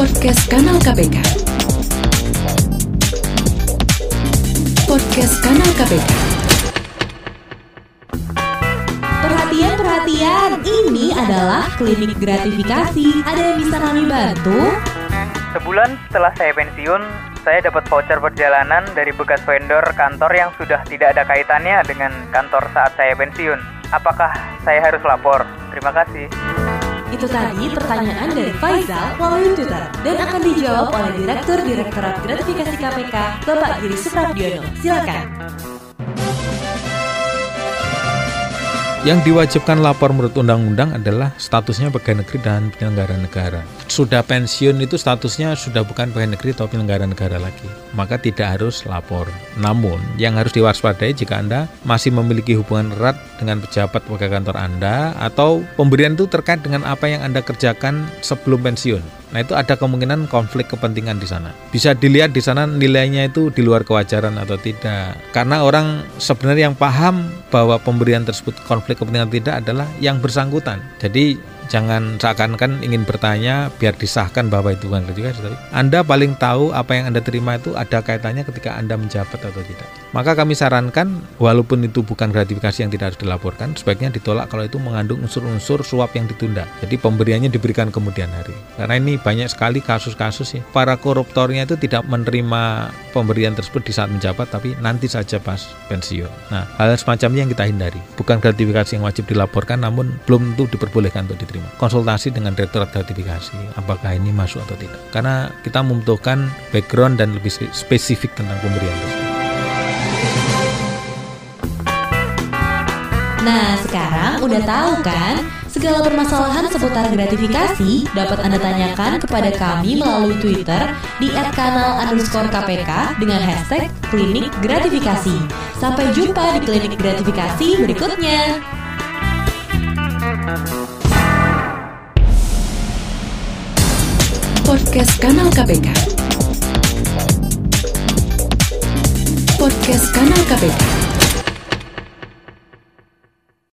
Podcast Kanal KPK. Podcast Kanal KPK. Perhatian, perhatian, ini adalah klinik gratifikasi. Ada yang bisa kami bantu? Sebulan setelah saya pensiun, saya dapat voucher perjalanan dari bekas vendor kantor yang sudah tidak ada kaitannya dengan kantor saat saya pensiun. Apakah saya harus lapor? Terima kasih. Itu tadi pertanyaan dari Faizal melalui Twitter dan akan dijawab oleh Direktur Direktorat Gratifikasi KPK, Bapak Giri Suprabdiono. Silakan. Yang diwajibkan lapor menurut undang-undang adalah statusnya pegawai negeri dan penyelenggara negara. Sudah pensiun itu statusnya sudah bukan pegawai negeri atau penyelenggara negara lagi, maka tidak harus lapor. Namun, yang harus diwaspadai jika Anda masih memiliki hubungan erat dengan pejabat pegawai kantor Anda atau pemberian itu terkait dengan apa yang Anda kerjakan sebelum pensiun. Nah, itu ada kemungkinan konflik kepentingan di sana. Bisa dilihat di sana nilainya itu di luar kewajaran atau tidak. Karena orang sebenarnya yang paham bahwa pemberian tersebut konflik kepentingan tidak adalah yang bersangkutan. Jadi jangan seakan-akan ingin bertanya biar disahkan bahwa itu bukan gratifikasi tapi Anda paling tahu apa yang Anda terima itu ada kaitannya ketika Anda menjabat atau tidak. Maka kami sarankan walaupun itu bukan gratifikasi yang tidak harus dilaporkan, sebaiknya ditolak kalau itu mengandung unsur-unsur suap yang ditunda. Jadi pemberiannya diberikan kemudian hari. Karena ini banyak sekali kasus-kasus ya. Para koruptornya itu tidak menerima pemberian tersebut di saat menjabat tapi nanti saja pas pensiun. Nah, hal semacamnya yang kita hindari. Bukan gratifikasi yang wajib dilaporkan namun belum tentu diperbolehkan untuk diterima. Konsultasi dengan direktorat gratifikasi apakah ini masuk atau tidak. Karena kita membutuhkan background dan lebih spesifik tentang pemberian tersebut. Nah, sekarang udah tahu kan? Segala permasalahan seputar gratifikasi dapat Anda tanyakan kepada kami melalui Twitter di @kanal underscore KPK dengan hashtag klinik gratifikasi. Sampai jumpa di klinik gratifikasi berikutnya. Podcast Kanal KPK. Podcast Kanal KPK.